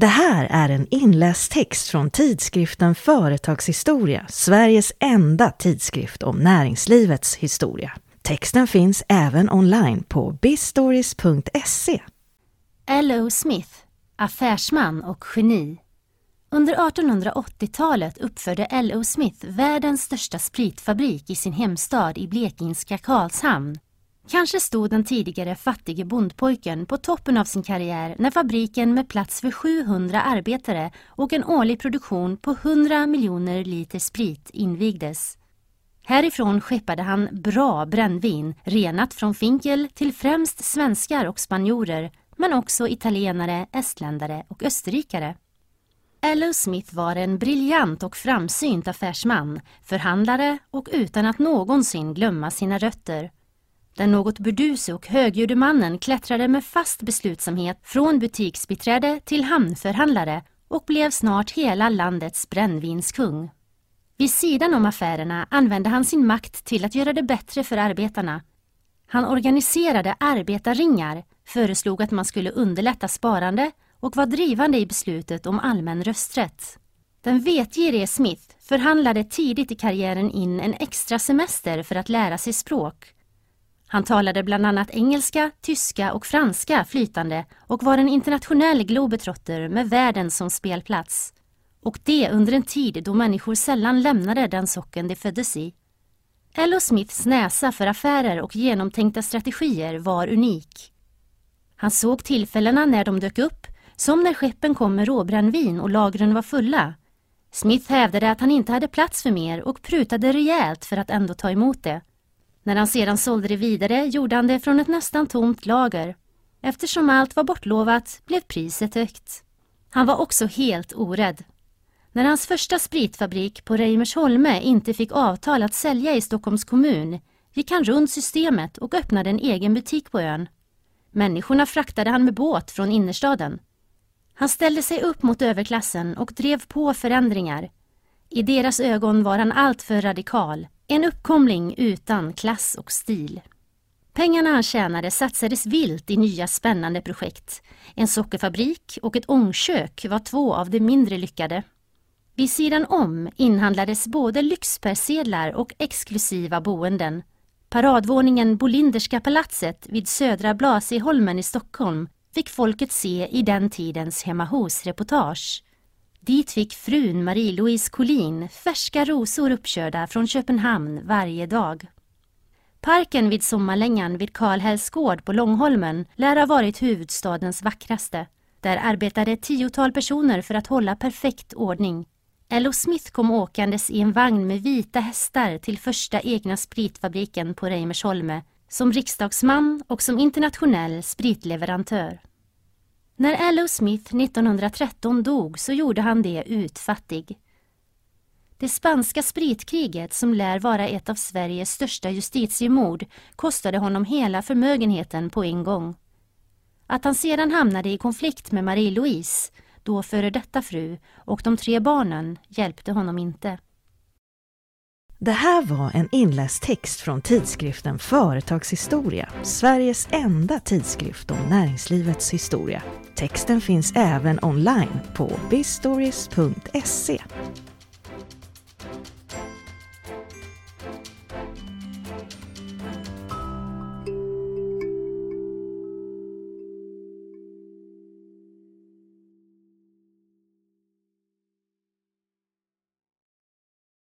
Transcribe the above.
Det här är en inläst text från tidskriften Företagshistoria, Sveriges enda tidskrift om näringslivets historia. Texten finns även online på bizstories.se. L.O. Smith, affärsman och geni. Under 1880-talet uppförde L.O. Smith världens största spritfabrik i sin hemstad i blekingska Karlshamn. Kanske stod den tidigare fattige bondpojken på toppen av sin karriär när fabriken med plats för 700 arbetare och en årlig produktion på 100 miljoner liter sprit invigdes. Härifrån skeppade han bra brännvin, renat från finkel till främst svenskar och spanjorer, men också italienare, estländare och österrikare. L.O. Smith var en briljant och framsynt affärsman, förhandlare och utan att någonsin glömma sina rötter. Den något burduse och högljudde mannen klättrade med fast beslutsamhet från butiksbiträde till hamnförhandlare och blev snart hela landets brännvinskung. Vid sidan om affärerna använde han sin makt till att göra det bättre för arbetarna. Han organiserade arbetarringar, föreslog att man skulle underlätta sparande och var drivande i beslutet om allmän rösträtt. Den vetgirige Smith förhandlade tidigt i karriären in en extra semester för att lära sig språk. Han talade bland annat engelska, tyska och franska flytande och var en internationell globetrotter med världen som spelplats. Och det under en tid då människor sällan lämnade den socken de föddes i. L.O. Smiths näsa för affärer och genomtänkta strategier var unik. Han såg tillfällena när de dök upp, som när skeppen kom med råbrännvin och lagren var fulla. Smith hävdade att han inte hade plats för mer och prutade rejält för att ändå ta emot det. När han sedan sålde det vidare gjorde han det från ett nästan tomt lager. Eftersom allt var bortlovat blev priset högt. Han var också helt orädd. När hans första spritfabrik på Reimersholme inte fick avtal att sälja i Stockholms kommun gick han runt systemet och öppnade en egen butik på ön. Människorna fraktade han med båt från innerstaden. Han ställde sig upp mot överklassen och drev på förändringar. I deras ögon var han alltför radikal, en uppkomling utan klass och stil. Pengarna han tjänade satsades vilt i nya spännande projekt. En sockerfabrik och ett ångkök var två av de mindre lyckade. Vid sidan om inhandlades både lyxpersedlar och exklusiva boenden. Paradvåningen Bolinderska palatset vid Södra Blasieholmen i Stockholm fick folket se i den tidens hemma hos-reportage. Dit fick frun Marie-Louise Collin färska rosor uppkörda från Köpenhamn varje dag. Parken vid sommarlängan vid Karlhälls gård på Långholmen lär ha varit huvudstadens vackraste. Där arbetade ett tiotal personer för att hålla perfekt ordning. L.O. Smith kom åkandes i en vagn med vita hästar till första egna spritfabriken på Reimersholme som riksdagsman och som internationell spritleverantör. När L.O. Smith 1913 dog så gjorde han det utfattig. Det spanska spritkriget, som lär vara ett av Sveriges största justitiemord, kostade honom hela förmögenheten på en gång. Att han sedan hamnade i konflikt med Marie-Louise, då före detta fru, och de tre barnen hjälpte honom inte. Det här var en inläst text från tidskriften Företagshistoria, Sveriges enda tidskrift om näringslivets historia. Texten finns även online på bizstories.se.